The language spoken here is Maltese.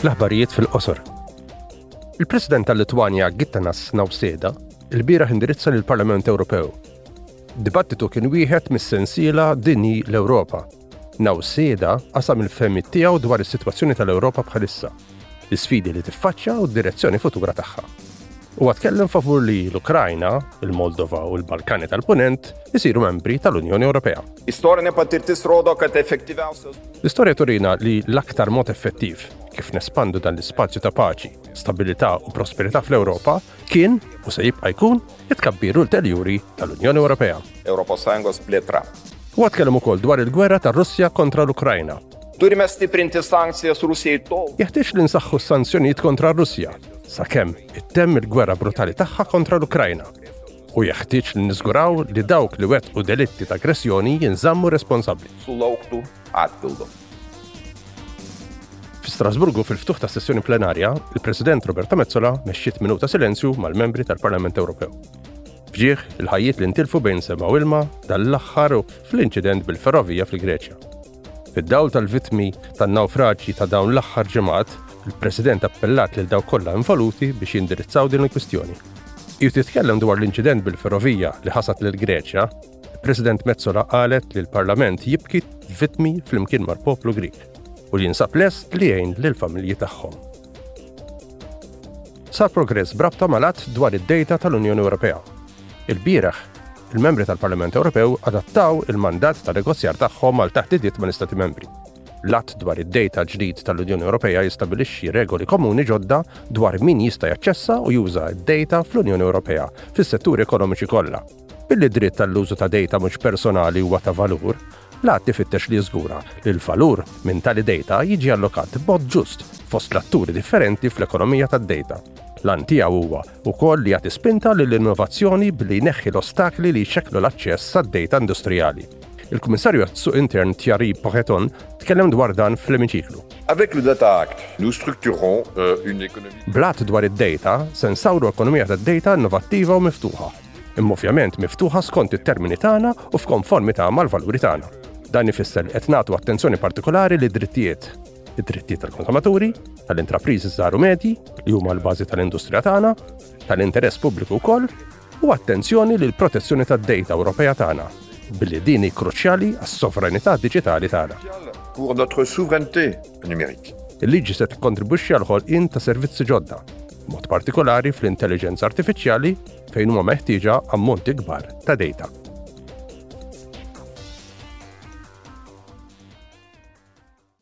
L-aħbarijiet fil-qosor. Il-President tal-Litwanja Gittanas Nauseda il-bieraħ indirizza lill parlament Ewropew. Dibattitu kien wieħed mis-sensiela dini l-Ewropa. Nauseda qasam il-femmit tiegħu dwar is-sitwazzjoni tal-Ewropa bħalissa, l-isfidi li tiffaċċja u d-direzzjoni futura tagħha. Huwa tkellem favur li l-Ukrajna, il-Moldova u l-Balkani tal-Punent isiru membri tal-Unjoni Ewropea. Istorinė patirtis rodo, kad efektyviausias. L-istorja turina li l-aktar mod effettiv kif nespandu dan l-ispazju ta' paċi, stabilità u prosperità fl-Ewropa kien u se jibqa' jkun it-tkabbir ulterjuri tal-Unjoni Ewropea. Europos Sąjungos plėtra. Huwa tkellem ukoll dwar il-gwerra tar-Russja kontra l-Ukrajna Durmesti printi sankzija su Rusija jittow. Jeħtieġ li nsaħħu s-sanzjonijiet kontra r-Russja sakemm ittemm il-gwerra brutali tagħha kontra l-Ukrajna. U jeħtieġ li niżguraw li dawk li wettqu delitti ta' aggressjoni jinżammu responsabbli. Sulawktu għatbildu. Fi Strasburgu fil-ftuħ ta' sessjoni plenarja, il-President Roberta Mezzola mexxiet minuta silenzju mal-membri tal-Parlament Ewropew. Fġieħ il-ħajjiet li ntilfu bejn sema u ilma dal-aħħar fl-inċident bil-ferrovija fil-Greċja. Fid-dawl tal-vittmi tan-nawfraġji ta' dawn l-aħħar ġimgħat, il-President appellat lil dawk kollha involuti biex jindirizzaw din il-kwistjoni. Hi titkellem dwar l-inċident bil-ferrovija li ħasad lill-Greċja, President Mezzola qalet li l-Parlament jibki vittmi flimkien mal-poplu Grik u li jinsab lest li jgħin lill-familji tagħhom. Sar progress brabta mal-att dwar id-dejta tal-Unjoni Ewropea. Il-bieraħ, il-membri tal-Parlament Ewropew adattaw il-mandat ta' negozjar tagħhom għal taħdidiet mal-Istati Membri. L-att dwar id-dejta ġdid tal-Unjoni Ewropea jistabilixxi regoli komuni ġodda dwar min jista' jaċċessa u juża d-dejta fl-Unjoni Ewropea fis-setturi ekonomiċi kollha. Billi d-dritt għall-użu ta' dejta mhux personali huwa ta' valur, l-Att ifittex li jiżgura li l-valur minn tali dejta jiġi allokat b'mod ġust fost l-atturi differenti fl-ekonomija tad-dejta. L-għan tiegħu huwa wkoll li jagħti spinta lill-innovazzjoni billi jneħħi l-ostakli li jxekklu l-aċċess għad-dejta industrijali. Il-Kummissarju għas-Suq Intern Thierry Pocheton tkellem dwar dan fl-emiċiklu. Avec le Data Act, nous structurons une économie. Bl-Att dwar id-Dejta, se nsawru ekonomija tad-dejta innovattiva u miftuħa. imma ovvjament miftuħa skont it-termini tagħna u f'konformità mal-valuri tagħna. Dan ifisser li qed nagħtu attenzjoni partikolari li drittijiet id-drittijiet tal-konsumaturi, tal-intrapriżi żgħar u medji li huma l-bażi tal-industrija tagħna, tal-interess pubbliku wkoll, u attenzjoni lil protezzjoni tad-dejta Ewropea tagħna, billi din hi kruċjali għas-sovranità diġitali tagħna. Il-liġi se tikkontribwixxi għal ħolqien ta' servizzi ġodda b'mod partikolari fl-intelliġenza artifiċjali fejn huma meħtieġa ammonti kbar ta' dejta.